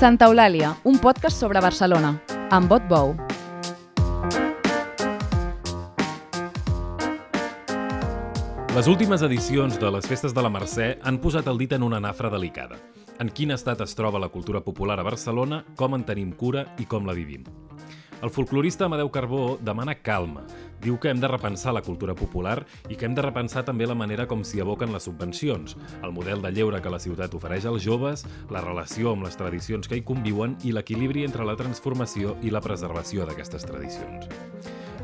Santa Eulàlia, un podcast sobre Barcelona, amb Bot Bou. Les últimes edicions de les Festes de la Mercè han posat el dit en una nafra delicada. En quin estat es troba la cultura popular a Barcelona, com en tenim cura i com la vivim. El folclorista Amadeu Carbó demana calma. Diu que hem de repensar la cultura popular i que hem de repensar també la manera com s'hi aboquen les subvencions, el model de lleure que la ciutat ofereix als joves, la relació amb les tradicions que hi conviuen i l'equilibri entre la transformació i la preservació d'aquestes tradicions.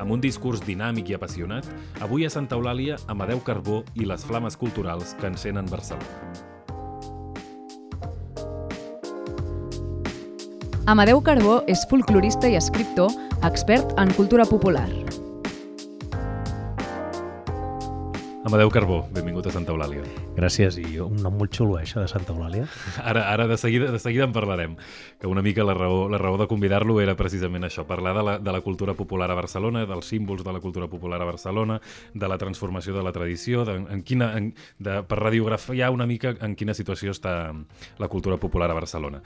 Amb un discurs dinàmic i apassionat, avui a Santa Eulàlia, Amadeu Carbó i les flames culturals que encenen Barcelona. Amadeu Carbó és folclorista i escriptor, expert en cultura popular. Amadeu Carbó, benvingut a Santa Eulàlia. Gràcies, i un nom molt xulo, eh, això de Santa Eulàlia. Ara, ara de, seguida, de seguida en parlarem, que una mica la raó, la raó de convidar-lo era precisament això, parlar de la, de la cultura popular a Barcelona, dels símbols de la cultura popular a Barcelona, de la transformació de la tradició, de, en quina, en, de, per radiografiar una mica en quina situació està la cultura popular a Barcelona.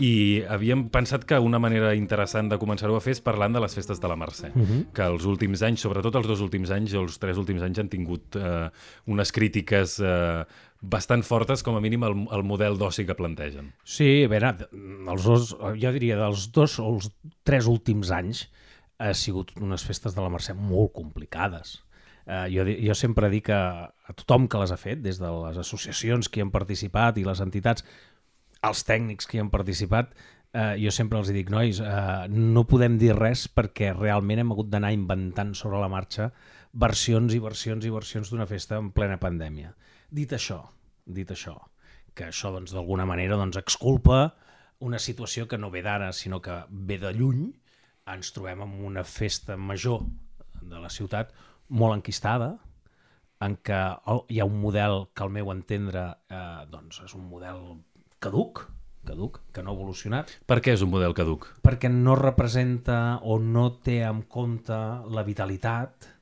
I havíem pensat que una manera interessant de començar-ho a fer és parlant de les festes de la Mercè, uh -huh. que els últims anys, sobretot els dos últims anys, els tres últims anys han tingut eh, unes crítiques eh, bastant fortes, com a mínim, al, al model d'oci que plantegen. Sí, a veure, els dos, jo diria dels dos o els tres últims anys ha sigut unes festes de la Mercè molt complicades. Uh, jo, jo sempre dic a, a tothom que les ha fet, des de les associacions que hi han participat i les entitats, els tècnics que hi han participat, eh, jo sempre els dic, nois, eh, no podem dir res perquè realment hem hagut d'anar inventant sobre la marxa versions i versions i versions d'una festa en plena pandèmia. Dit això, dit això, que això doncs d'alguna manera doncs exculpa una situació que no ve d'ara, sinó que ve de lluny, ens trobem amb una festa major de la ciutat molt enquistada, en què oh, hi ha un model que al meu entendre eh, doncs és un model caduc, caduc, que no ha evolucionat. Per què és un model caduc? Perquè no representa o no té en compte la vitalitat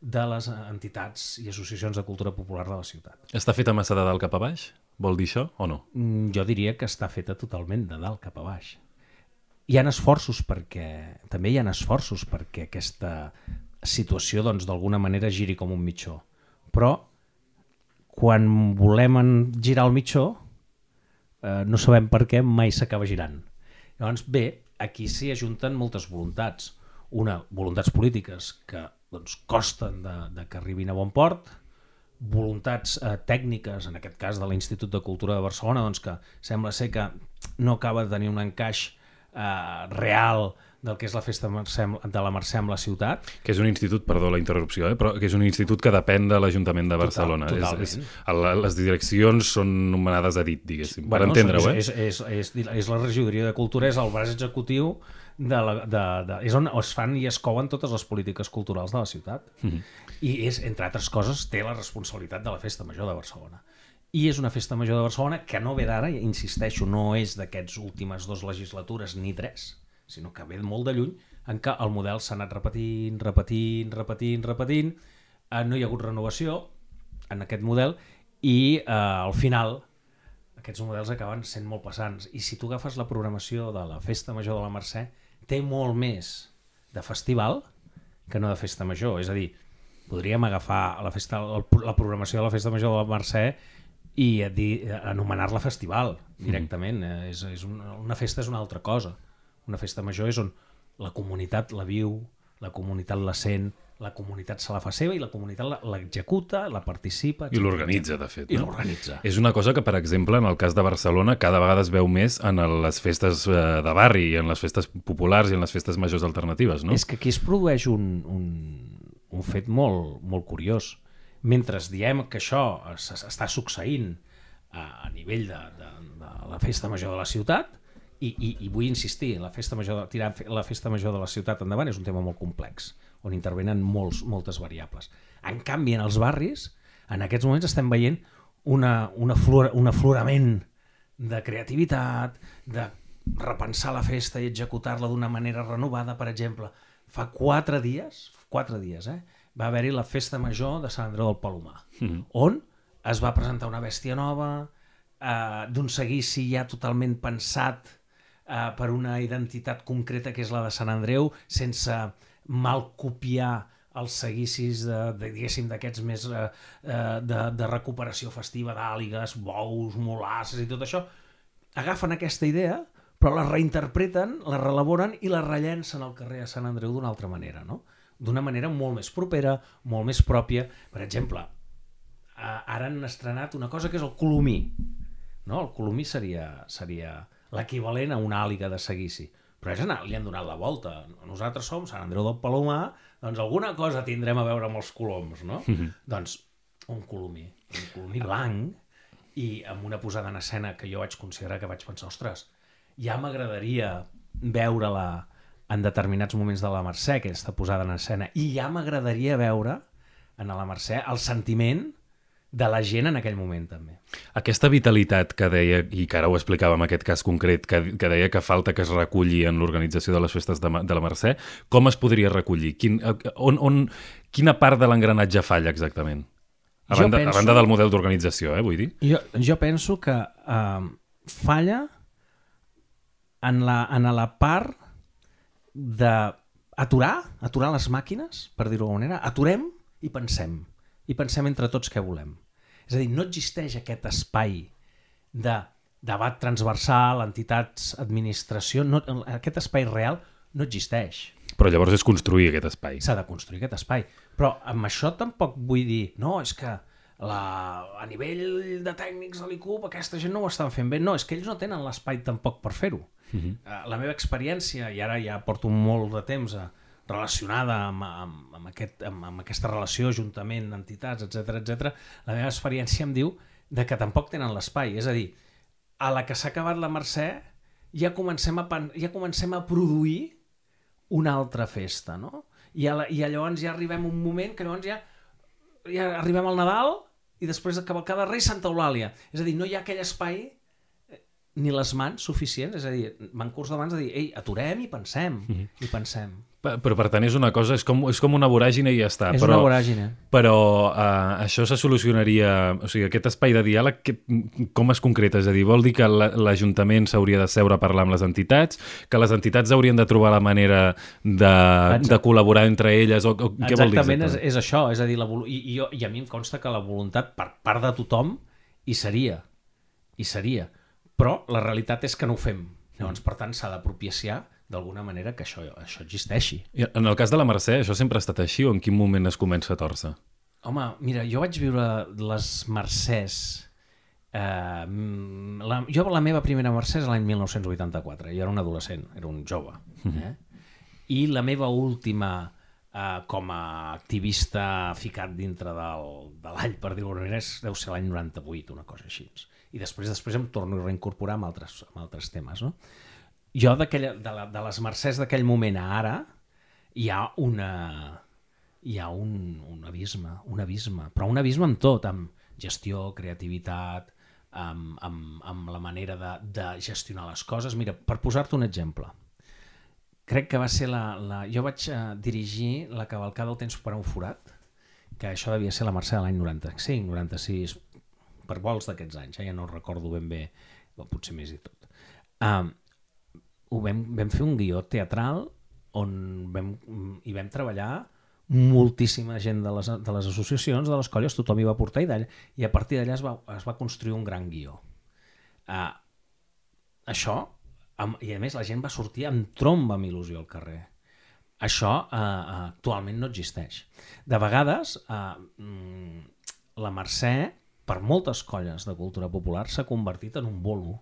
de les entitats i associacions de cultura popular de la ciutat. Està feta massa de dalt cap a baix? Vol dir això o no? Mm, Jo diria que està feta totalment de dalt cap a baix. Hi han esforços perquè, també hi han esforços perquè aquesta situació doncs d'alguna manera giri com un mitjó. Però quan volem girar el mitjó eh, no sabem per què mai s'acaba girant. Llavors, bé, aquí s'hi ajunten moltes voluntats. Una, voluntats polítiques que doncs, costen de, de que arribin a bon port, voluntats eh, tècniques, en aquest cas de l'Institut de Cultura de Barcelona, doncs que sembla ser que no acaba de tenir un encaix eh, real del que és la festa de la Mercè amb la ciutat. Que és un institut, perdó la interrupció, eh? però que és un institut que depèn de l'Ajuntament de Barcelona. totalment. És, és, les direccions són nomenades a dit, diguéssim. per entendre-ho, eh? és, és, és, és la regidoria de cultura, és el braç executiu de la, de, de, és on es fan i es couen totes les polítiques culturals de la ciutat. Mm. -hmm. I és, entre altres coses, té la responsabilitat de la Festa Major de Barcelona. I és una festa major de Barcelona que no ve d'ara, insisteixo, no és d'aquests últimes dues legislatures ni tres, sinó que ve molt de lluny, en què el model s'ha anat repetint, repetint, repetint, repetint, eh, no hi ha hagut renovació en aquest model i eh, al final aquests models acaben sent molt passants. I si tu agafes la programació de la Festa Major de la Mercè, té molt més de festival que no de festa major. És a dir, podríem agafar la, festa, la programació de la Festa Major de la Mercè i anomenar-la festival directament. Mm. És, és una, una festa és una altra cosa. Una festa major és on la comunitat la viu, la comunitat la sent, la comunitat se la fa seva i la comunitat la- l'executa, la, participa... I l'organitza, de fet. I no? l'organitza. És una cosa que, per exemple, en el cas de Barcelona, cada vegada es veu més en les festes eh, de barri, i en les festes populars i en les festes majors alternatives, no? És que aquí es produeix un, un, un fet molt, molt curiós. Mentre diem que això es- està succeint a, a nivell de, de, de la festa major de la ciutat, i, i, i vull insistir, la festa major, de- tirar la festa major de la ciutat endavant és un tema molt complex, on intervenen molts, moltes variables. En canvi, en els barris, en aquests moments estem veient una, una flor, un aflorament de creativitat, de repensar la festa i executar-la d'una manera renovada, per exemple. Fa quatre dies, quatre dies, eh, va haver-hi la festa major de Sant Andreu del Palomar, Mhm. on es va presentar una bèstia nova, eh, d'un seguici ja totalment pensat uh, per una identitat concreta que és la de Sant Andreu, sense mal copiar els seguicis de, de, diguéssim d'aquests més uh, uh, de, de recuperació festiva d'àligues, bous, molasses i tot això, agafen aquesta idea però la reinterpreten, la relaboren i la rellencen al carrer a Sant Andreu d'una altra manera, no? D'una manera molt més propera, molt més pròpia. Per exemple, ara han estrenat una cosa que és el colomí. No? El colomí seria, seria l'equivalent a una àliga de seguici. Però és anar, li han donat la volta. Nosaltres som Sant Andreu del Palomar, doncs alguna cosa tindrem a veure amb els coloms, no? Mm -hmm. Doncs un colomí, un colomí blanc i amb una posada en escena que jo vaig considerar que vaig pensar, ostres, ja m'agradaria veure-la en determinats moments de la Mercè, que està posada en escena, i ja m'agradaria veure en la Mercè el sentiment de la gent en aquell moment també. Aquesta vitalitat que deia, i que ara ho explicava en aquest cas concret, que, que deia que falta que es reculli en l'organització de les festes de, de la Mercè, com es podria recollir? Quin, on, on, quina part de l'engranatge falla exactament? A banda, penso, a banda del model d'organització, eh, vull dir? Jo, jo penso que uh, falla en la, en la part de aturar, aturar les màquines, per dir-ho d'alguna manera, aturem i pensem. I pensem entre tots què volem. És a dir, no existeix aquest espai de debat transversal, entitats, administració, no, aquest espai real no existeix. Però llavors és construir aquest espai. S'ha de construir aquest espai. Però amb això tampoc vull dir, no, és que la, a nivell de tècnics de l'ICUP aquesta gent no ho estan fent bé. No, és que ells no tenen l'espai tampoc per fer-ho. Uh -huh. uh, la meva experiència, i ara ja porto molt de temps a, relacionada amb, amb, amb, aquest, amb, amb aquesta relació, ajuntament, entitats, etc etc. la meva experiència em diu de que tampoc tenen l'espai. És a dir, a la que s'ha acabat la Mercè ja comencem a, ja comencem a produir una altra festa, no? I, a la, I llavors ja arribem un moment que llavors ja, ja arribem al Nadal i després de cavalcada Rei Santa Eulàlia. És a dir, no hi ha aquell espai ni les mans suficients, és a dir, van curs d'abans de dir, ei, aturem i pensem, mm -hmm. i pensem. Però per tant és una cosa, és com, és com una voràgine i ja està. És però, una voràgine. Però uh, això se solucionaria, o sigui, aquest espai de diàleg, que, com es concreta? És a dir, vol dir que l'Ajuntament s'hauria de seure a parlar amb les entitats, que les entitats haurien de trobar la manera de, de col·laborar entre elles, o, o què vol dir? Exactament, és, és això, és a dir, la, i, i, jo, i a mi em consta que la voluntat per part de tothom hi seria, hi seria però la realitat és que no ho fem. Llavors, per tant, s'ha d'apropiaciar d'alguna manera que això, això existeixi. I en el cas de la Mercè, això sempre ha estat així o en quin moment es comença a torça? Home, mira, jo vaig viure les Mercès... Eh, la, jo la meva primera Mercè és l'any 1984, jo era un adolescent, era un jove. Mhm. Eh? I la meva última eh, com a activista ficat dintre del, de l'all, per dir-ho deu ser l'any 98, una cosa així i després després em torno a reincorporar amb altres, amb altres temes. No? Jo de, la, de les mercès d'aquell moment a ara hi ha una hi ha un, un abisme, un abisme, però un abisme amb tot, amb gestió, creativitat, amb, amb, amb la manera de, de gestionar les coses. Mira, per posar-te un exemple, crec que va ser la... la jo vaig uh, dirigir la cavalcada del temps per a un forat, que això devia ser la Mercè de l'any 95, 96, per vols d'aquests anys, eh? ja no recordo ben bé, potser més i tot. Um, ho vam, vam fer un guió teatral on vam, hi vam treballar moltíssima gent de les, de les associacions, de les colles, tothom hi va portar i i a partir d'allà es, va, es va construir un gran guió. Uh, això, amb, i a més la gent va sortir amb tromba amb il·lusió al carrer. Això uh, actualment no existeix. De vegades, uh, la Mercè per moltes colles de cultura popular s'ha convertit en un bolo,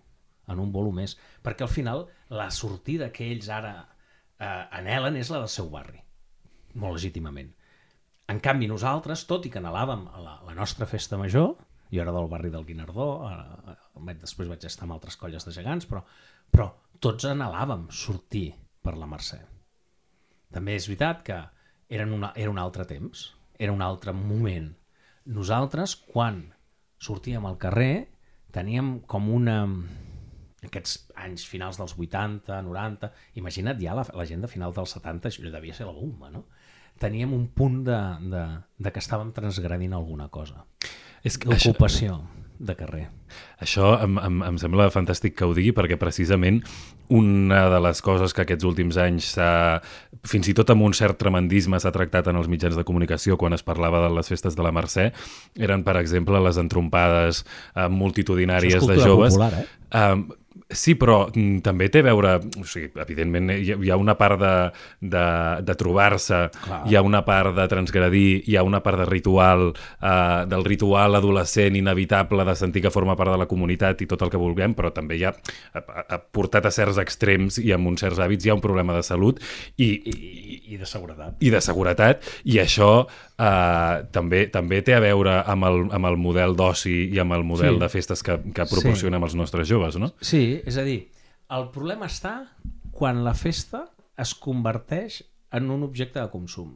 en un bolo més, perquè al final la sortida que ells ara eh, anhelen és la del seu barri, molt legítimament. En canvi, nosaltres, tot i que anhelàvem a la, la nostra festa major, jo era del barri del Guinardó, eh, després vaig estar amb altres colles de gegants, però, però tots anhelàvem sortir per la Mercè. També és veritat que eren una, era un altre temps, era un altre moment. Nosaltres, quan sortíem al carrer, teníem com una aquests anys finals dels 80, 90, imagina't ja la, la gent de final dels 70, això devia ser la bomba, no? Teníem un punt de, de, de que estàvem transgredint alguna cosa. És que D'ocupació. de carrer. Això em, em, em sembla fantàstic que ho digui perquè precisament una de les coses que aquests últims anys s'ha, fins i tot amb un cert tremendisme s'ha tractat en els mitjans de comunicació quan es parlava de les festes de la Mercè eren, per exemple, les entrompades eh, multitudinàries Això de joves. popular, eh? Um, sí, però mm, també té a veure... O sigui, evidentment, hi ha, hi ha una part de, de, de trobar-se, hi ha una part de transgredir, hi ha una part de ritual, uh, del ritual adolescent inevitable de sentir que forma part de la comunitat i tot el que vulguem, però també hi ha, ha, ha portat a certs extrems i amb uns certs hàbits hi ha un problema de salut i, I, i, i de seguretat. i de seguretat, i això eh, també també té a veure amb el, amb el model d'oci i amb el model Sí. de festes que, que proporcionem als nostres joves, no? Sí, és a dir, el problema està quan la festa es converteix en un objecte de consum.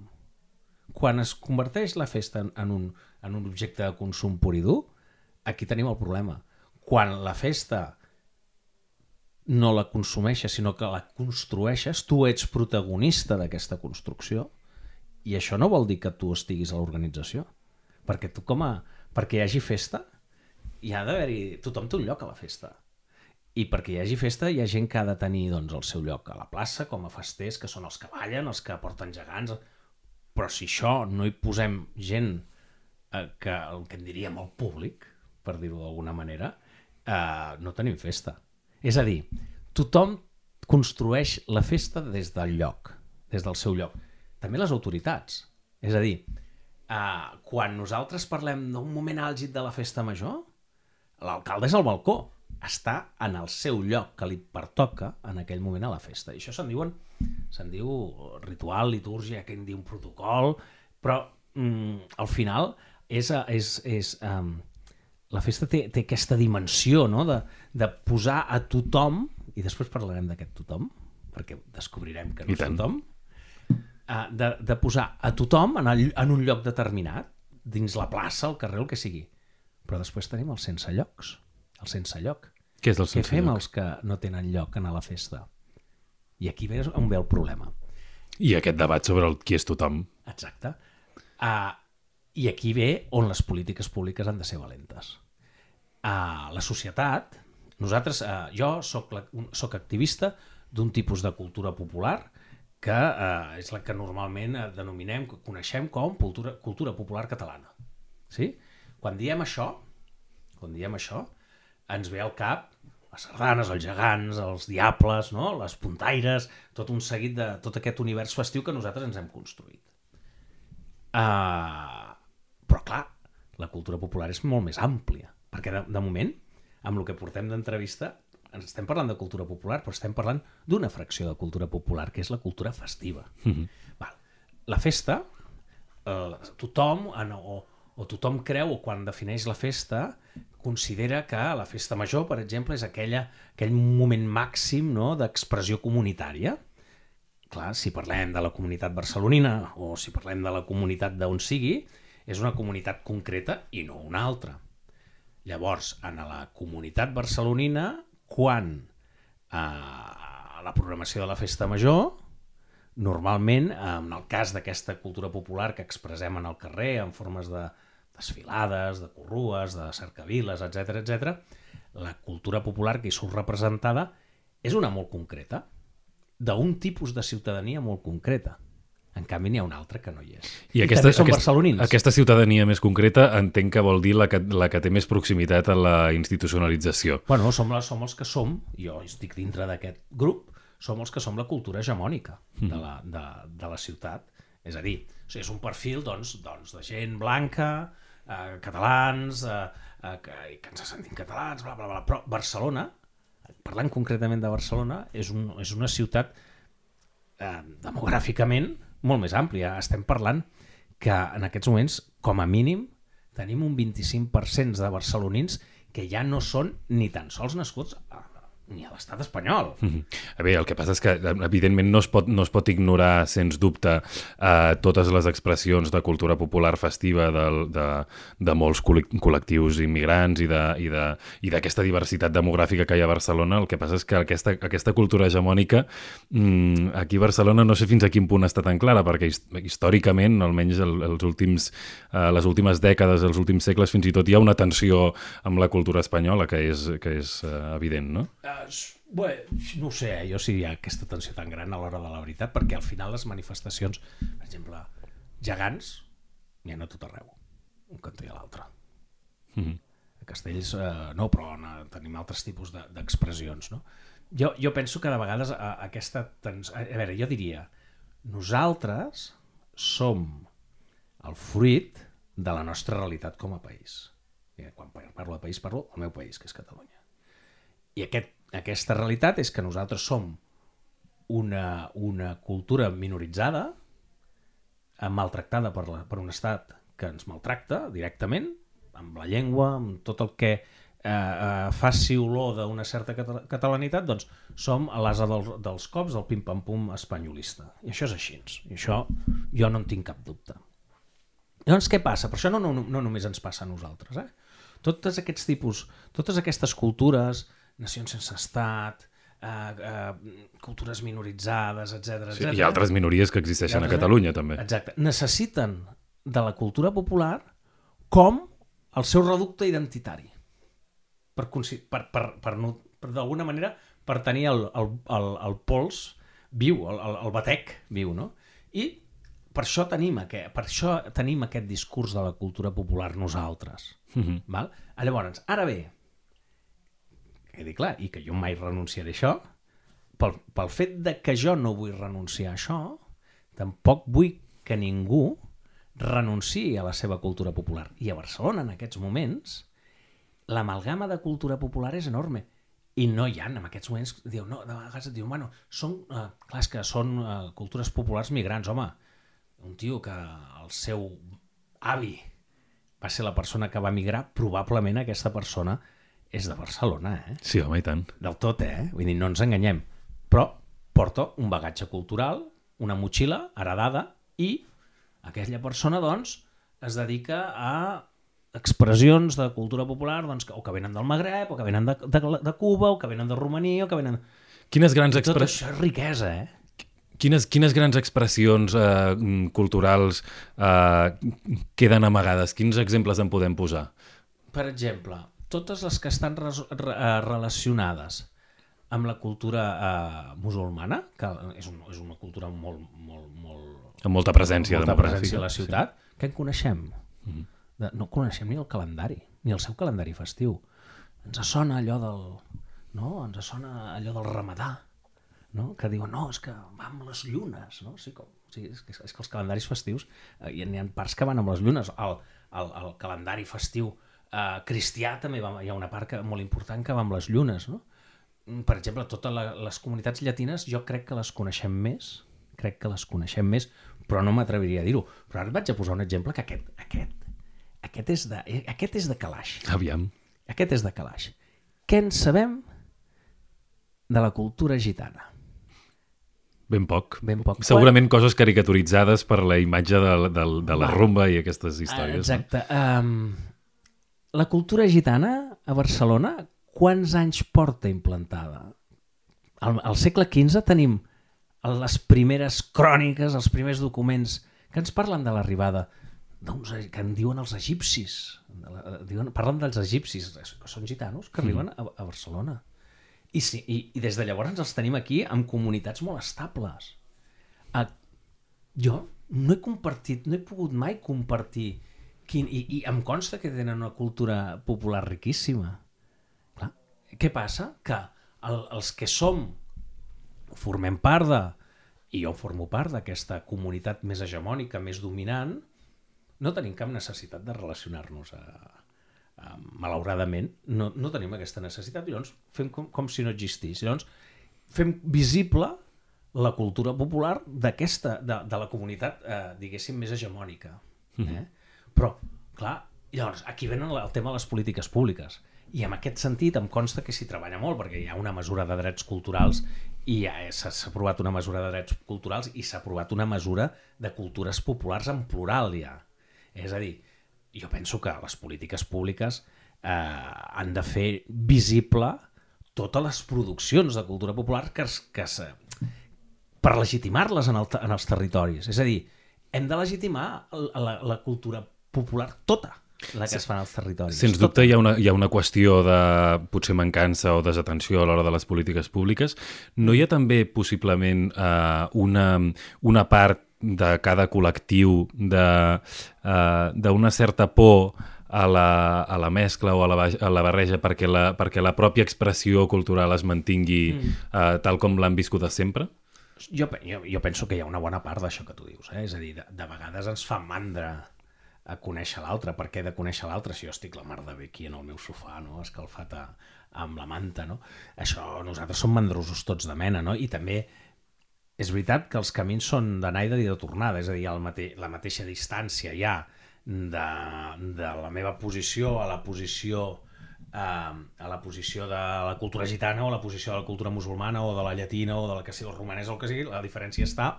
Quan es converteix la festa en, en, un, en un objecte de consum pur i dur, aquí tenim el problema. Quan la festa no la consumeixes, sinó que la construeixes, tu ets protagonista d'aquesta construcció, i això no vol dir que tu estiguis a l'organització. Perquè tu com a... perquè hi hagi festa, hi ha d'haver-hi... Tothom té un lloc a la festa. I perquè hi hagi festa hi ha gent que ha de tenir doncs, el seu lloc a la plaça, com a festers, que són els que ballen, els que porten gegants... Però si això no hi posem gent eh, que el que en diríem el públic, per dir-ho d'alguna manera, eh, no tenim festa. És a dir, tothom construeix la festa des del lloc, des del seu lloc. També les autoritats. És a dir, eh, quan nosaltres parlem d'un moment àlgid de la festa major, l'alcalde és al balcó, està en el seu lloc que li pertoca en aquell moment a la festa. I això se'n diuen se'n diu ritual, litúrgia, que en diu un protocol, però mm, al final és, és, és um, la festa té, té aquesta dimensió no? de, de posar a tothom, i després parlarem d'aquest tothom, perquè descobrirem que no I és tant. tothom, uh, de, de posar a tothom en, el, en un lloc determinat, dins la plaça, el carrer, el que sigui. Però després tenim els sense llocs, el sense lloc. Què és el Què sense fem lloc? els que no tenen lloc en a la festa? I aquí ve on ve el problema. I aquest debat sobre el qui és tothom. Exacte. Uh, I aquí ve on les polítiques públiques han de ser valentes. Uh, la societat, nosaltres, uh, jo sóc, sóc activista d'un tipus de cultura popular que uh, és la que normalment uh, denominem, coneixem com cultura, cultura popular catalana. Sí? Quan diem això, quan diem això, ens ve al cap les sardanes, els gegants, els diables, no? les puntaires, tot un seguit de tot aquest univers festiu que nosaltres ens hem construït. Uh, però clar, la cultura popular és molt més àmplia, perquè de, de moment, amb el que portem d'entrevista, ens estem parlant de cultura popular, però estem parlant d'una fracció de cultura popular, que és la cultura festiva. Mm -hmm. Val. La festa, eh, tothom, en, o, o tothom creu, o quan defineix la festa, considera que la festa major, per exemple, és aquella, aquell moment màxim no, d'expressió comunitària. Clar, si parlem de la comunitat barcelonina o si parlem de la comunitat d'on sigui, és una comunitat concreta i no una altra. Llavors, en la comunitat barcelonina, quan eh, la programació de la festa major, normalment, en el cas d'aquesta cultura popular que expressem en el carrer, en formes de desfilades, de corrues, de cercaviles, etc etc, la cultura popular que hi surt representada és una molt concreta, d'un tipus de ciutadania molt concreta. En canvi, n'hi ha una altra que no hi és. I, I aquesta, també són aquesta, barcelonins. aquesta ciutadania més concreta entenc que vol dir la que, la que té més proximitat a la institucionalització. Bueno, som, la, som els que som, jo estic dintre d'aquest grup, som els que som la cultura hegemònica de la, de, de la ciutat. És a dir, o sigui, és un perfil doncs, doncs, de gent blanca, eh, catalans, eh, eh, que, que ens sentim catalans, bla, bla, bla. Però Barcelona, parlant concretament de Barcelona, és, un, és una ciutat eh, demogràficament molt més àmplia. Estem parlant que en aquests moments, com a mínim, tenim un 25% de barcelonins que ja no són ni tan sols nascuts a, ni a l'estat espanyol. Mm -hmm. A veure, el que passa és que, evidentment, no es pot, no es pot ignorar, sens dubte, eh, totes les expressions de cultura popular festiva de, de, de molts col·lectius immigrants i d'aquesta de, i de, diversitat demogràfica que hi ha a Barcelona. El que passa és que aquesta, aquesta cultura hegemònica mm, aquí a Barcelona no sé fins a quin punt està tan clara, perquè històricament, almenys el, els últims, eh, les últimes dècades, els últims segles, fins i tot hi ha una tensió amb la cultura espanyola que és, que és uh, evident, no? Uh, Bé, no ho sé, eh? jo si hi ha aquesta tensió tan gran a l'hora de la veritat, perquè al final les manifestacions, per exemple, gegants, n'hi ha a tot arreu, un cantó i a l'altre. Mm -hmm. A Castells eh, no, però no, tenim altres tipus d'expressions. De, no? jo, jo penso que de vegades a, a aquesta... Tens... A, a veure, jo diria, nosaltres som el fruit de la nostra realitat com a país. I quan parlo de país, parlo del meu país, que és Catalunya. I aquest, aquesta realitat és que nosaltres som una, una cultura minoritzada, maltractada per, la, per un estat que ens maltracta directament, amb la llengua, amb tot el que eh, eh, faci olor d'una certa catalanitat, doncs som a l'asa del, dels cops del pim-pam-pum espanyolista. I això és així. I això jo no en tinc cap dubte. Llavors, què passa? Per això no, no, no només ens passa a nosaltres. Eh? Tots aquests tipus, totes aquestes cultures, nacions sense estat, eh, eh, cultures minoritzades, etc. Sí, hi ha altres minories que existeixen altres, a Catalunya, també. Exacte. Necessiten de la cultura popular com el seu reducte identitari. Per, per, per, per, no, per d'alguna manera, per tenir el, el, el, el pols viu, el, el, el batec viu, no? I per això tenim aquest, per això tenim aquest discurs de la cultura popular nosaltres. Mhm. -huh. val? Llavors, ara bé, quedi clar, i que jo mai renunciaré a això, pel, pel fet de que jo no vull renunciar a això, tampoc vull que ningú renunciï a la seva cultura popular. I a Barcelona, en aquests moments, l'amalgama de cultura popular és enorme. I no hi ha, en aquests moments, diu, no, de vegades et diuen, bueno, són, uh, clar, que són uh, cultures populars migrants, home, un tio que el seu avi va ser la persona que va migrar, probablement aquesta persona és de Barcelona, eh? Sí, home, i tant. Del tot, eh? Vull dir, no ens enganyem. Però porta un bagatge cultural, una motxilla heredada i aquella persona, doncs, es dedica a expressions de cultura popular doncs, o que venen del Magreb, o que venen de, de, de Cuba, o que venen de Romania, o que venen... Quines grans expressions... Tot això és riquesa, eh? Quines, quines grans expressions eh, culturals eh, queden amagades? Quins exemples en podem posar? Per exemple, totes les que estan re eh, relacionades amb la cultura eh, musulmana, que és, un, és una cultura molt, molt, molt... Amb molta presència molta presència a la ciutat, sí. que en coneixem? Mm -hmm. de, no coneixem ni el calendari, ni el seu calendari festiu. Ens sona allò del... No? Ens sona allò del ramadà, no? que diuen, no, és que va amb les llunes, no? Sí, com, sí, és, que, és que els calendaris festius, eh, hi, ha, parts que van amb les llunes, el, el, el calendari festiu eh, cristià també va, hi ha una part que, molt important que va amb les llunes, no? Mm, per exemple, totes la, les comunitats llatines jo crec que les coneixem més, crec que les coneixem més, però no m'atreviria a dir-ho. Però ara et vaig a posar un exemple que aquest, aquest, aquest, és, de, eh, aquest és de calaix. Aviam. Aquest és de calaix. Què en sabem de la cultura gitana? Ben poc. Ben poc. Segurament Quan... coses caricaturitzades per la imatge de, de, de la Va. rumba i aquestes històries. Exacte. No? Um, la cultura gitana a Barcelona, quants anys porta implantada? Al, al segle XV tenim les primeres cròniques, els primers documents que ens parlen de l'arribada d'uns que en diuen els egipcis. De la, diuen, parlen dels egipcis, que són gitanos, que arriben mm. a, a Barcelona. I, sí, i, i des de llavors els tenim aquí amb comunitats molt estables. Uh, jo no he compartit, no he pogut mai compartir quin, i, i em consta que tenen una cultura popular riquíssima. Clar, què passa? Que el, els que som, formem part de, i jo formo part d'aquesta comunitat més hegemònica, més dominant, no tenim cap necessitat de relacionar-nos a, Uh, malauradament, no, no tenim aquesta necessitat i llavors fem com, com si no existís. Llavors fem visible la cultura popular d'aquesta, de, de la comunitat, eh, diguéssim, més hegemònica. Eh? Mm -hmm. Però, clar, llavors, aquí venen el tema de les polítiques públiques. I en aquest sentit em consta que s'hi treballa molt, perquè hi ha una mesura de drets culturals i ja s'ha s'ha aprovat una mesura de drets culturals i s'ha aprovat una mesura de cultures populars en plural ja. És a dir, jo penso que les polítiques públiques eh, han de fer visible totes les produccions de cultura popular que, que es, per legitimar-les en, el, en els territoris. És a dir, hem de legitimar el- la, la cultura popular tota, la que es fa en els territoris. Sens Tota. dubte hi ha, una, hi ha una qüestió de potser mancança o desatenció a l'hora de les polítiques públiques. No hi ha també possiblement eh, una, una part de cada col·lectiu de- eh, d'una certa por a la, a la mescla o a la, a la barreja perquè la, perquè la pròpia expressió cultural es mantingui mm. eh, tal com l'han viscut de sempre? Jo, jo, jo penso que hi ha una bona part d'això que tu dius. Eh? És a dir, de, de vegades ens fa mandra a conèixer l'altre. Per què de conèixer l'altre si jo estic la mar de bé aquí en el meu sofà, no? escalfat a, amb la manta? No? Això, nosaltres som mandrosos tots de mena, no? I també és veritat que els camins són d'anada i de tornada, és a dir, el mate la mateixa distància ja de, de la meva posició a la posició eh, a la posició de la cultura gitana o la posició de la cultura musulmana o de la llatina o de la que sigui romanesa o el que sigui, la diferència està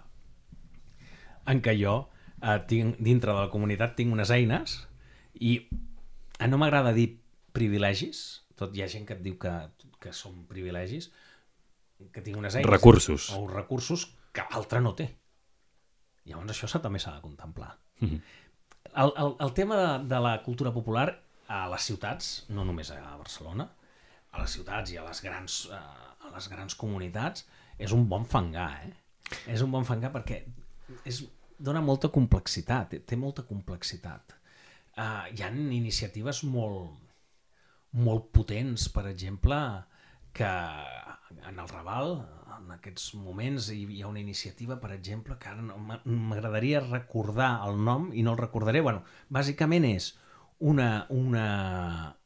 en què jo eh, tinc, dintre de la comunitat tinc unes eines i eh, no m'agrada dir privilegis, tot hi ha gent que et diu que, que són privilegis, que tinc unes eines Recursos. o recursos que l'altre no té. Llavors això també s'ha de contemplar. Mhm. el, el, el tema de, de la cultura popular a les ciutats, no només a Barcelona, a les ciutats i a les grans, eh, a les grans comunitats, és un bon fangar, eh? És un bon fangar perquè és, dona molta complexitat, té, molta complexitat. Uh, hi han iniciatives molt, molt potents, per exemple, que en el Raval, en aquests moments, hi hi ha una iniciativa, per exemple, que ara no- m'a- m'agradaria recordar el nom i no el recordaré. Bueno, bàsicament és una, una...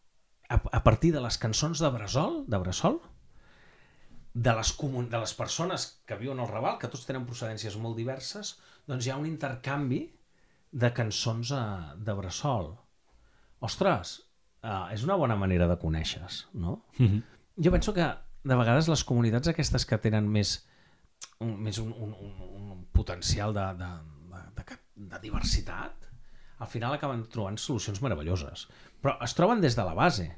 A, a partir de les cançons de Bressol, de Bressol, de les, comun... de les persones que viuen al Raval, que tots tenen procedències molt diverses, doncs hi ha un intercanvi de cançons a, de Bressol. Ostres, uh, és una bona manera de conèixer no? Mm -hmm. Jo penso que de vegades les comunitats aquestes que tenen més un, més un, un, un, un potencial de, de, de, de, de diversitat, al final acaben trobant solucions meravelloses. Però es troben des de la base.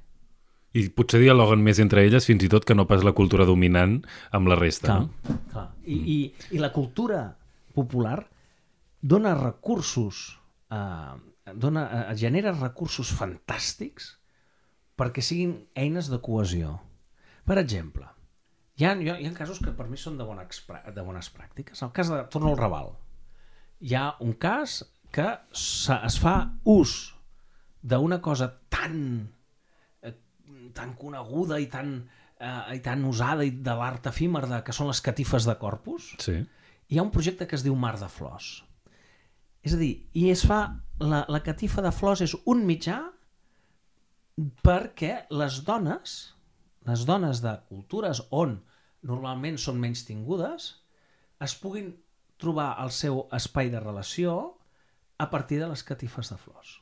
I potser dialoguen més entre elles fins i tot que no pas la cultura dominant amb la resta. Clar, No? clar. I, i, I la cultura popular dona recursos, eh, dona, eh, genera recursos fantàstics perquè siguin eines de cohesió. Per exemple, hi ha, hi ha, casos que per mi són de, bona de bones pràctiques. El cas de Torno al Raval. Hi ha un cas que se, es fa ús d'una cosa tan eh, tan coneguda i tan, eh, i tan usada i de l'art efímer de, que són les catifes de corpus, Sí. hi ha un projecte que es diu Mar de Flors. És a dir, i es fa... La, la catifa de flors és un mitjà perquè les dones, les dones de cultures on normalment són menys tingudes, es puguin trobar el seu espai de relació a partir de les catifes de flors.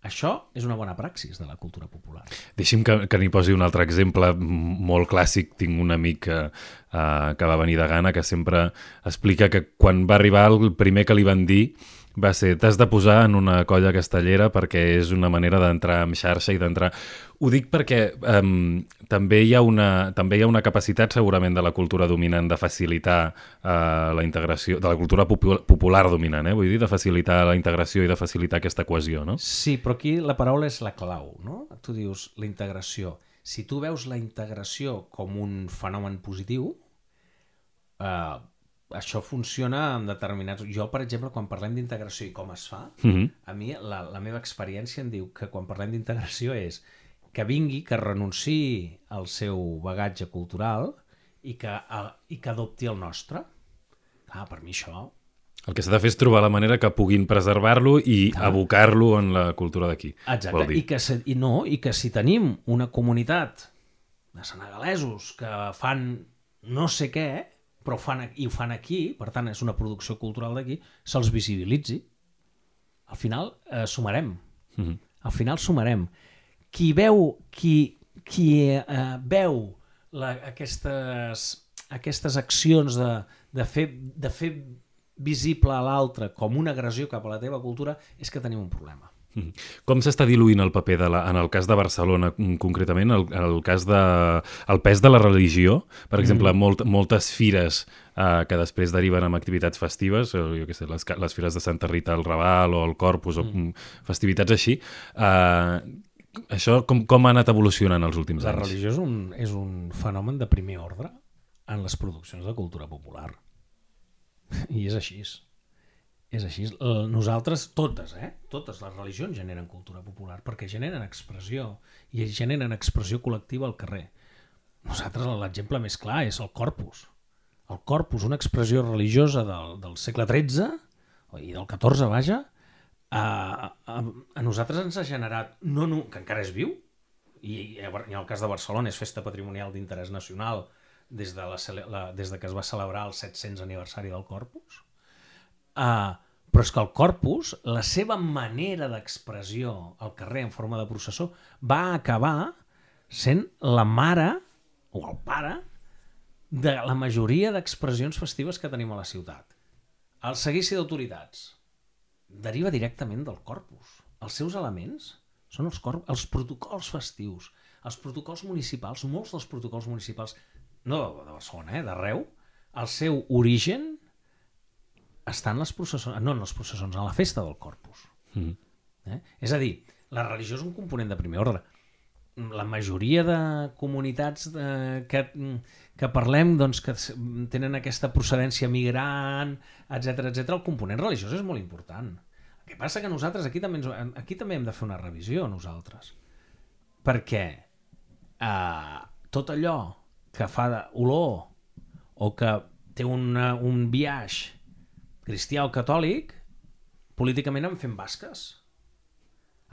Això és una bona praxis de la cultura popular. Deixi'm que, que n'hi posi un altre exemple molt clàssic. Tinc un amic que, uh, que va venir de Ghana que sempre explica que quan va arribar el primer que li van dir va ser t'has de posar en una colla castellera perquè és una manera d'entrar en xarxa i d'entrar... Ho dic perquè um, també, hi ha una, també hi ha una capacitat segurament de la cultura dominant de facilitar uh, la integració, de la cultura popu- popular dominant, eh? vull dir, de facilitar la integració i de facilitar aquesta cohesió, no? Sí, però aquí la paraula és la clau, no? Tu dius la integració. Si tu veus la integració com un fenomen positiu, eh, això funciona en determinats... Jo, per exemple, quan parlem d'integració i com es fa, Mm -hmm. a mi la, la meva experiència em diu que quan parlem d'integració és que vingui, que renunciï al seu bagatge cultural i que, a, i que adopti el nostre. Clar, per mi això El que s'ha de fer és trobar la manera que puguin preservar-lo i abocar-lo en la cultura d'aquí. Exacte. I que, se, i no, i que si tenim una comunitat de senegalesos que fan no sé què, però ho fan, i ho fan aquí, per tant és una producció cultural d'aquí, se'ls visibilitzi. Al final eh, sumarem. Mhm. Al final sumarem. qui veu, qui, qui eh, veu la, aquestes, aquestes accions de, de, fer, de fer visible a l'altre com una agressió cap a la teva cultura és que tenim un problema. Mm. Com s'està diluint el paper de la, en el cas de Barcelona mm, concretament, el, el cas de el pes de la religió, per exemple, mm. molt, moltes fires eh, que després deriven en activitats festives, o, jo què sé, les, les fires de Santa Rita al Raval o el Corpus o mm. festivitats així, eh, això com, com ha anat evolucionant els últims la anys? La religió és un, és un fenomen de primer ordre en les produccions de cultura popular. I és així. És així. Nosaltres, totes, eh? Totes les religions generen cultura popular perquè generen expressió i generen expressió col·lectiva al carrer. Nosaltres l'exemple més clar és el corpus. El corpus, una expressió religiosa del, del segle XIII i del XIV, vaja, a, a, a nosaltres ens ha generat, no, no, que encara és viu, i, i en el cas de Barcelona és festa patrimonial d'interès nacional des de, la, la, des de que es va celebrar el 700 aniversari del Corpus, Uh, però és que el corpus, la seva manera d'expressió al carrer en forma de processó, va acabar sent la mare o el pare de la majoria d'expressions festives que tenim a la ciutat. El seguici d'autoritats deriva directament del corpus. Els seus elements són els, corp els protocols festius, els protocols municipals, molts dels protocols municipals, no de Barcelona, eh, d'arreu, el seu origen estan les processons, no en les processons, a la festa del Corpus. Mm. Eh? És a dir, la religió és un component de primer ordre. La majoria de comunitats de, que, que parlem doncs, que tenen aquesta procedència migrant, etc etc, el component religiós és molt important. El que passa que nosaltres aquí també, ens, aquí també hem de fer una revisió, nosaltres. Perquè eh, tot allò que fa olor o que té una, un viatge cristià o catòlic, políticament en fem basques.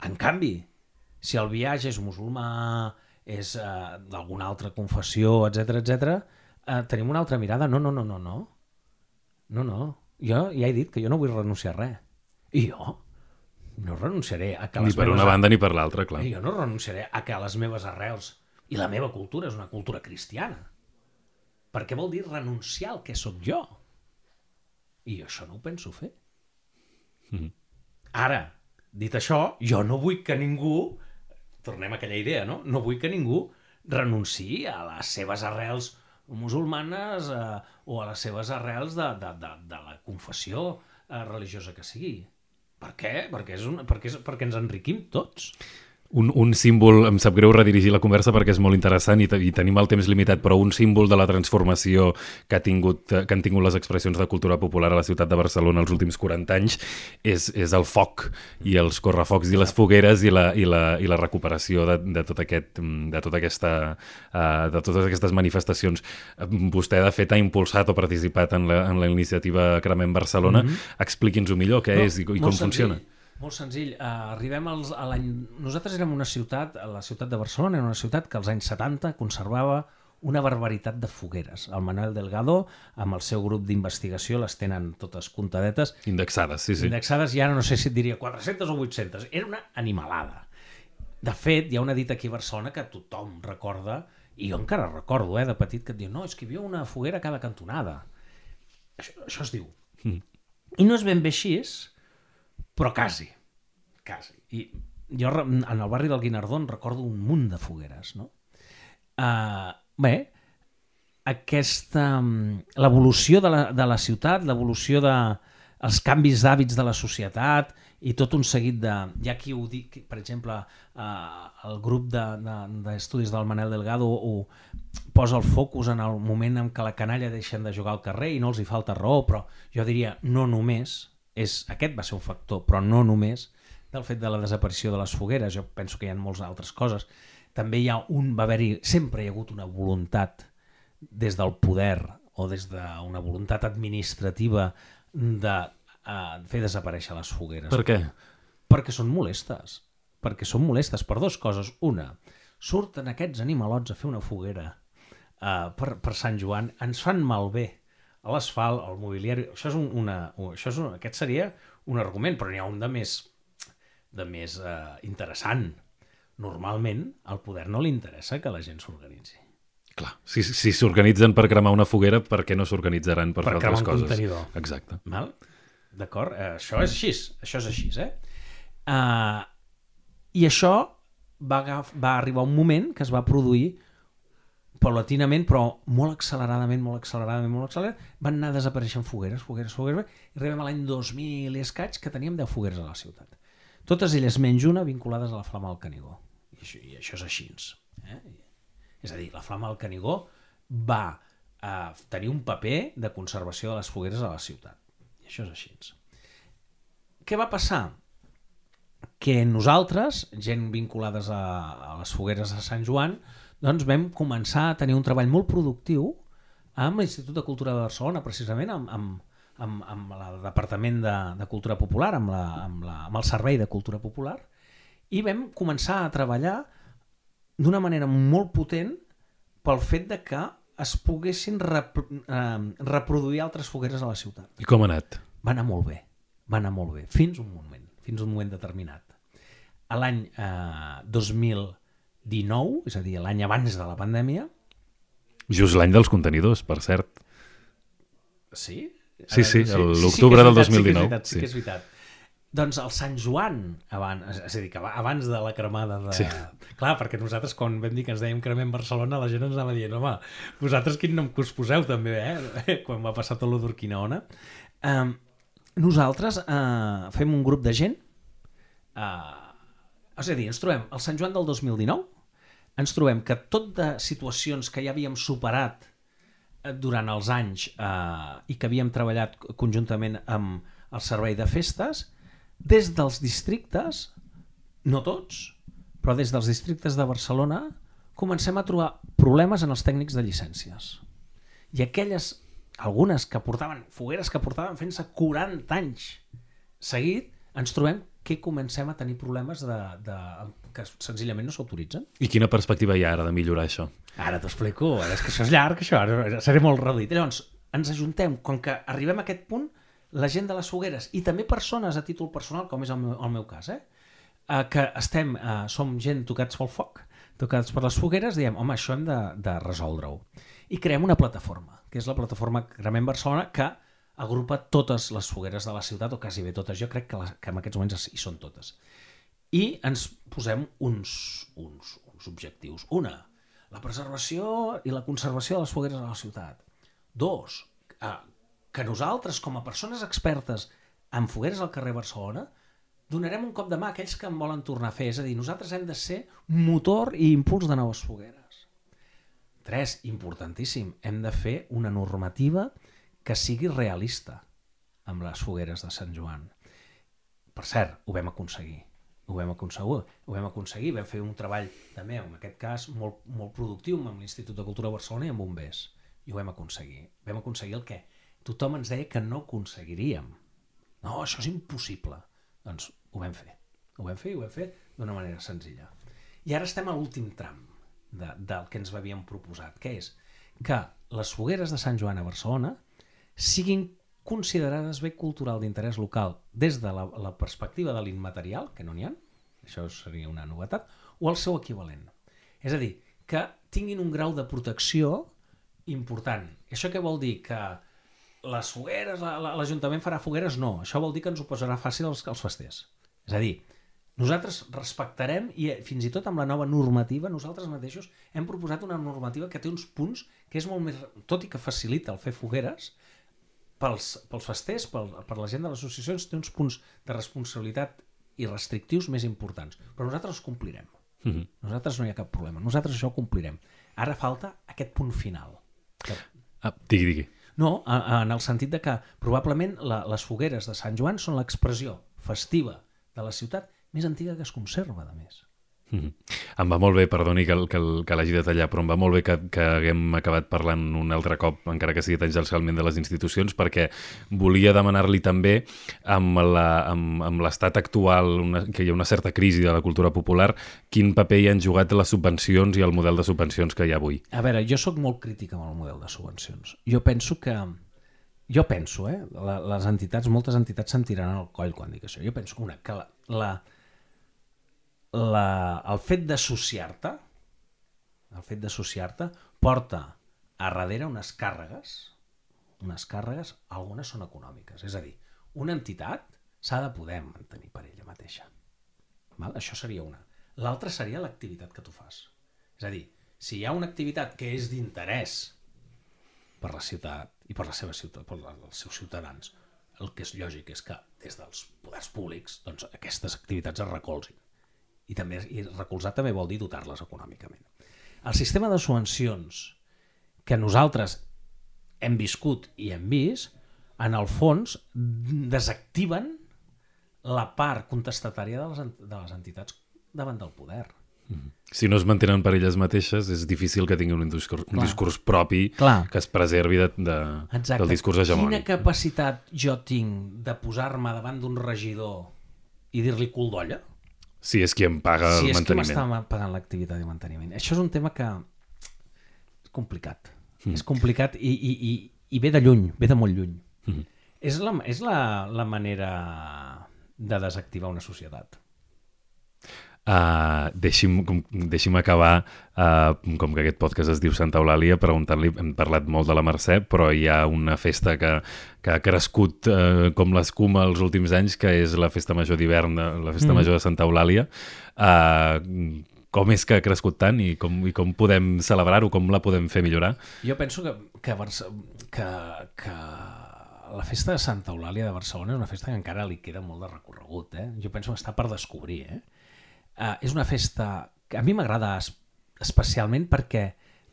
En canvi, si el viatge és musulmà, és eh, d'alguna altra confessió, etc etc, eh, tenim una altra mirada. No, no, no, no, no. No, no. Jo ja he dit que jo no vull renunciar a res. I jo no renunciaré a que les Ni per una banda ni per l'altra, clar. Jo no renunciaré a que les meves arrels i la meva cultura és una cultura cristiana. Perquè vol dir renunciar al que sóc jo. I jo això no ho penso fer. Mm -hmm. Ara, dit això, jo no vull que ningú, tornem a aquella idea, no? No vull que ningú renunciï a les seves arrels musulmanes eh, o a les seves arrels de, de, de, de la confessió eh, religiosa que sigui. Per què? Perquè, és un, perquè, és, perquè ens enriquim tots un, un símbol, em sap greu redirigir la conversa perquè és molt interessant i, i tenim el temps limitat, però un símbol de la transformació que, ha tingut, que han tingut les expressions de cultura popular a la ciutat de Barcelona els últims 40 anys és, és el foc i els correfocs i les fogueres i la, i la, i la recuperació de, de, tot aquest, de, tota aquesta, uh, de totes aquestes manifestacions. Vostè, de fet, ha impulsat o participat en la, en la iniciativa Cremem Barcelona. Mm -hmm. Expliqui'ns-ho millor, què no, és i, i com funciona. Senzill molt senzill. Uh, arribem als, a l'any... Nosaltres érem una ciutat, la ciutat de Barcelona era una ciutat que als anys 70 conservava una barbaritat de fogueres. El Manuel Delgado, amb el seu grup d'investigació, les tenen totes comptadetes. Indexades, sí, sí. Indexades, i ara no sé si et diria 400 o 800. Era una animalada. De fet, hi ha una dita aquí a Barcelona que tothom recorda, i jo encara recordo, eh, de petit, que et diu, no, és que hi havia una foguera a cada cantonada. Això, això es diu. Mm. I no és ben bé així, però quasi, quasi. I jo en el barri del Guinardó recordo un munt de fogueres, no? Uh, bé, aquesta... l'evolució de, la, de la ciutat, l'evolució de els canvis d'hàbits de la societat i tot un seguit de... Hi ha qui ho dic, per exemple, uh, el grup d'estudis de, de, del Manel Delgado ho posa el focus en el moment en què la canalla deixen de jugar al carrer i no els hi falta raó, però jo diria no només, és, aquest va ser un factor, però no només del fet de la desaparició de les fogueres, jo penso que hi ha moltes altres coses. També hi ha un, va haver-hi, sempre hi ha hagut una voluntat des del poder o des d'una voluntat administrativa de uh, fer desaparèixer les fogueres. Per què? Perquè són molestes. Perquè són molestes per dues coses. Una, surten aquests animalots a fer una foguera uh, per, per Sant Joan, ens fan malbé l'asfalt, el mobiliari... Això és un, una, això és un, aquest seria un argument, però n'hi ha un de més, de més uh, interessant. normalment al poder no li interessa que la gent s'organitzi. Clar, si si s'organitzen per cremar una foguera, per què no s'organitzaran per, Per fer cremar altres un coses? contenidor. Exacte. Val? D'acord? Eh, això és així. Això és així, eh? Uh, I això va, va arribar un moment que es va produir paulatinament, però molt acceleradament, molt acceleradament, molt acceleradament, van anar desapareixent fogueres, fogueres, fogueres, i arribem a l'any 2000 i escaig que teníem 10 fogueres a la ciutat. Totes elles menys una vinculades a la flama del Canigó. I això, i això és així. Eh? És a dir, la flama del Canigó va eh, tenir un paper de conservació de les fogueres a la ciutat. I això és així. Què va passar? Que nosaltres, gent vinculades a, a les fogueres de Sant Joan, doncs vam començar a tenir un treball molt productiu amb l'Institut de Cultura de Barcelona, precisament amb, amb, amb, amb el Departament de, de Cultura Popular, amb, la, amb, la, amb el Servei de Cultura Popular, i vam començar a treballar d'una manera molt potent pel fet de que es poguessin rep eh, reproduir altres fogueres a la ciutat. I com ha anat? Va anar molt bé, va anar molt bé, fins un moment, fins un moment determinat. A l'any eh, 2019, és a dir, l'any abans de la pandèmia, Just l'any dels contenidors, per cert. sí? Sí, sí, l'octubre és del veritat, 2019, Sí que és veritat, sí. sí. que és veritat. Doncs el Sant Joan, abans, és a dir, que aba- abans de la cremada de... Sí. Clar, perquè nosaltres quan vam dir que ens dèiem cremem Barcelona, la gent ens anava dient, home, vosaltres quin nom que us poseu també, eh? Quan va passar tot lo d'Urquinaona. Um, nosaltres uh, fem un grup de gent, uh, és a dir, ens trobem el Sant Joan del 2019, ens trobem que tot de situacions que ja havíem superat eh, durant els anys eh, i que havíem treballat conjuntament amb el servei de festes, des dels districtes, no tots, però des dels districtes de Barcelona, comencem a trobar problemes en els tècnics de llicències. I aquelles, algunes que portaven, fogueres que portaven fent-se 40 anys seguit, ens trobem que comencem a tenir problemes de, de, que senzillament no s'autoritzen. I quina perspectiva hi ha ara de millorar això? Ara t'ho explico, ara és que això és llarg, això, ara seré molt reduït. Llavors, ens ajuntem, com que arribem a aquest punt, la gent de les fogueres i també persones a títol personal, com és el meu, el meu cas, eh? eh que estem, eh, som gent tocats pel foc, tocats per les fogueres, diem, home, això hem de, de resoldre-ho. I creem una plataforma, que és la plataforma Cremem Barcelona, que agrupa totes les fogueres de la ciutat, o quasi bé totes. Jo crec que, les, que en aquests moments hi són totes. I ens posem uns, uns, uns objectius. Una, la preservació i la conservació de les fogueres a la ciutat. Dos, eh, que nosaltres, com a persones expertes en fogueres al carrer Barcelona, donarem un cop de mà a aquells que en volen tornar a fer. És a dir, nosaltres hem de ser motor i impuls de noves fogueres. Tres, importantíssim, hem de fer una normativa que sigui realista amb les fogueres de Sant Joan. Per cert, ho vam aconseguir. Ho vam aconseguir, ho vam aconseguir, vam fer un treball també, en aquest cas, molt, molt productiu amb l'Institut de Cultura de Barcelona i amb Bombers. I ho vam aconseguir. Vam aconseguir el que tothom ens deia que no aconseguiríem. No, això és impossible. Doncs ho vam fer. Ho vam fer i ho vam fer d'una manera senzilla. I ara estem a l'últim tram de, del que ens havíem proposat, que és que les fogueres de Sant Joan a Barcelona siguin considerades bé cultural d'interès local des de la, la perspectiva de l'immaterial, que no n'hi ha, això seria una novetat, o el seu equivalent. És a dir, que tinguin un grau de protecció important. Això què vol dir? Que les fogueres, la- la- l'Ajuntament farà fogueres? No, això vol dir que ens ho posarà fàcil als, als festers. És a dir, nosaltres respectarem i eh, fins i tot amb la nova normativa nosaltres mateixos hem proposat una normativa que té uns punts que és molt més, tot i que facilita el fer fogueres, pels, pels festers, pel, per la gent de les associacions, té uns punts de responsabilitat i restrictius més importants. Però nosaltres els complirem. Mm -hmm. Nosaltres no hi ha cap problema. Nosaltres això ho complirem. Ara falta aquest punt final. Que, ah, digui, digui. no, a- a- en el sentit de que probablement la, les fogueres de Sant Joan són l'expressió festiva de la ciutat més antiga que es conserva, de més. Mm -hmm. Em va molt bé, perdoni que, que, que l'hagi de tallar, però em va molt bé que, que haguem acabat parlant un altre cop, encara que sigui tangencialment de les institucions, perquè volia demanar-li també amb l'estat actual, una, que hi ha una certa crisi de la cultura popular, quin paper hi han jugat les subvencions i el model de subvencions que hi ha avui. A veure, jo sóc molt crític amb el model de subvencions. Jo penso que... Jo penso, eh? La, les entitats, moltes entitats se'n tiraran al coll quan dic això. Jo penso que una, que la, la, la, el fet d'associar-te, el fet d'associar-te, porta a darrere unes càrregues, unes càrregues, algunes són econòmiques. És a dir, una entitat s'ha de poder mantenir per ella mateixa. Val? Això seria una. L'altra seria l'activitat que tu fas. És a dir, si hi ha una activitat que és d'interès per la ciutat i per, la seva ciutat, per els seus ciutadans, el que és lògic és que des dels poders públics doncs, aquestes activitats es recolzin. I també i recolzar també vol dir dotar-les econòmicament. El sistema de subvencions que nosaltres hem viscut i hem vist, en el fons desactiven la part contestatària de les, de les entitats davant del poder. Si no es mantenen per elles mateixes, és difícil que tinguin un discurs, un discurs propi Clar. que es preservi de, de, Exacte. del discurs Quina hegemònic. capacitat jo tinc de posar-me davant d'un regidor i dir-li cul d'olla? Si és qui em paga si el és qui manteniment. m'està pagant l'activitat de manteniment. Això és un tema que és complicat. Mm. És complicat i, i, i, i ve de lluny, ve de molt lluny. Mhm. És, la, és la, la manera de desactivar una societat. Uh, deixi'm, deixi'm acabar, uh, com que aquest podcast es diu Santa Eulàlia, preguntant-li, hem parlat molt de la Mercè, però hi ha una festa que, que ha crescut uh, com l'escuma els últims anys, que és la festa major d'hivern, la festa Mm. major de Santa Eulàlia. Uh, com és que ha crescut tant i com, i com podem celebrar-ho, com la podem fer millorar? Jo penso que, que, Barça, que, que la festa de Santa Eulàlia de Barcelona és una festa que encara li queda molt de recorregut. Eh? Jo penso que està per descobrir. Eh? Uh, és una festa que a mi m'agrada es- especialment perquè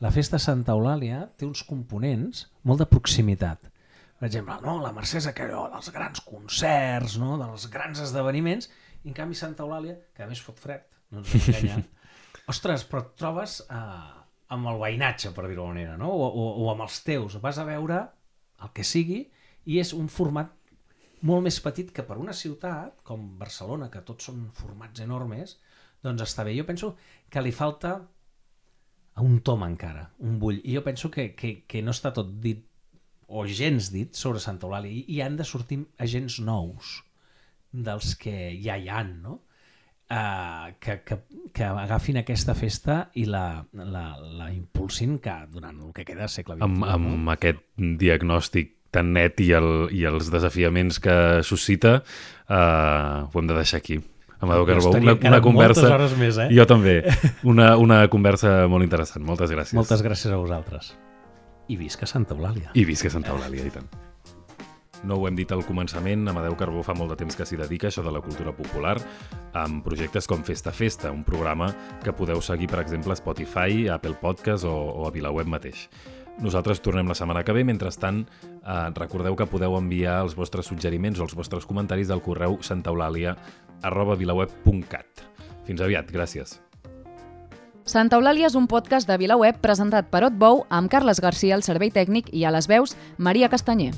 la festa de Santa Eulàlia té uns components molt de proximitat. Per exemple, no, la Mercè és aquellò dels grans concerts, no? dels grans esdeveniments, i en canvi Santa Eulàlia, que a més fot fred, no ens hem enganyat, ostres, però et trobes eh, amb el veïnatge, per dir-ho manera, no? o, o, o amb els teus. Vas a veure el que sigui i és un format molt més petit que per una ciutat com Barcelona, que tots són formats enormes, doncs està bé. Jo penso que li falta un tom encara, un bull. I jo penso que, que, que no està tot dit o gens dit sobre Santa Eulàlia i, i han de sortir agents nous dels que ja hi han, no? Uh, que, que, que agafin aquesta festa i la, la, la impulsin que durant el que queda segle XXI. amb, no? amb aquest diagnòstic tan net i, el, i els desafiaments que suscita, uh, ho hem de deixar aquí. Amadeu Carbó, una, una conversa... moltes hores més, eh? Jo també. Una, una conversa molt interessant. Moltes gràcies. Moltes gràcies a vosaltres. I visca Santa Eulàlia. I visca Santa Eulàlia, i tant. No ho hem dit al començament, Amadeu Carbó fa molt de temps que s'hi dedica, això de la cultura popular, amb projectes com Festa Festa, un programa que podeu seguir, per exemple, a Spotify, a Apple Podcast o, o a VilaWeb mateix. Nosaltres tornem la setmana que ve, mentrestant eh, recordeu que podeu enviar els vostres suggeriments o els vostres comentaris al correu santaeulàlia vilaweb.cat. Fins aviat, gràcies. Santa Eulàlia és un podcast de VilaWeb presentat per Otbou amb Carles Garcia al servei tècnic i a les veus Maria Castanyer.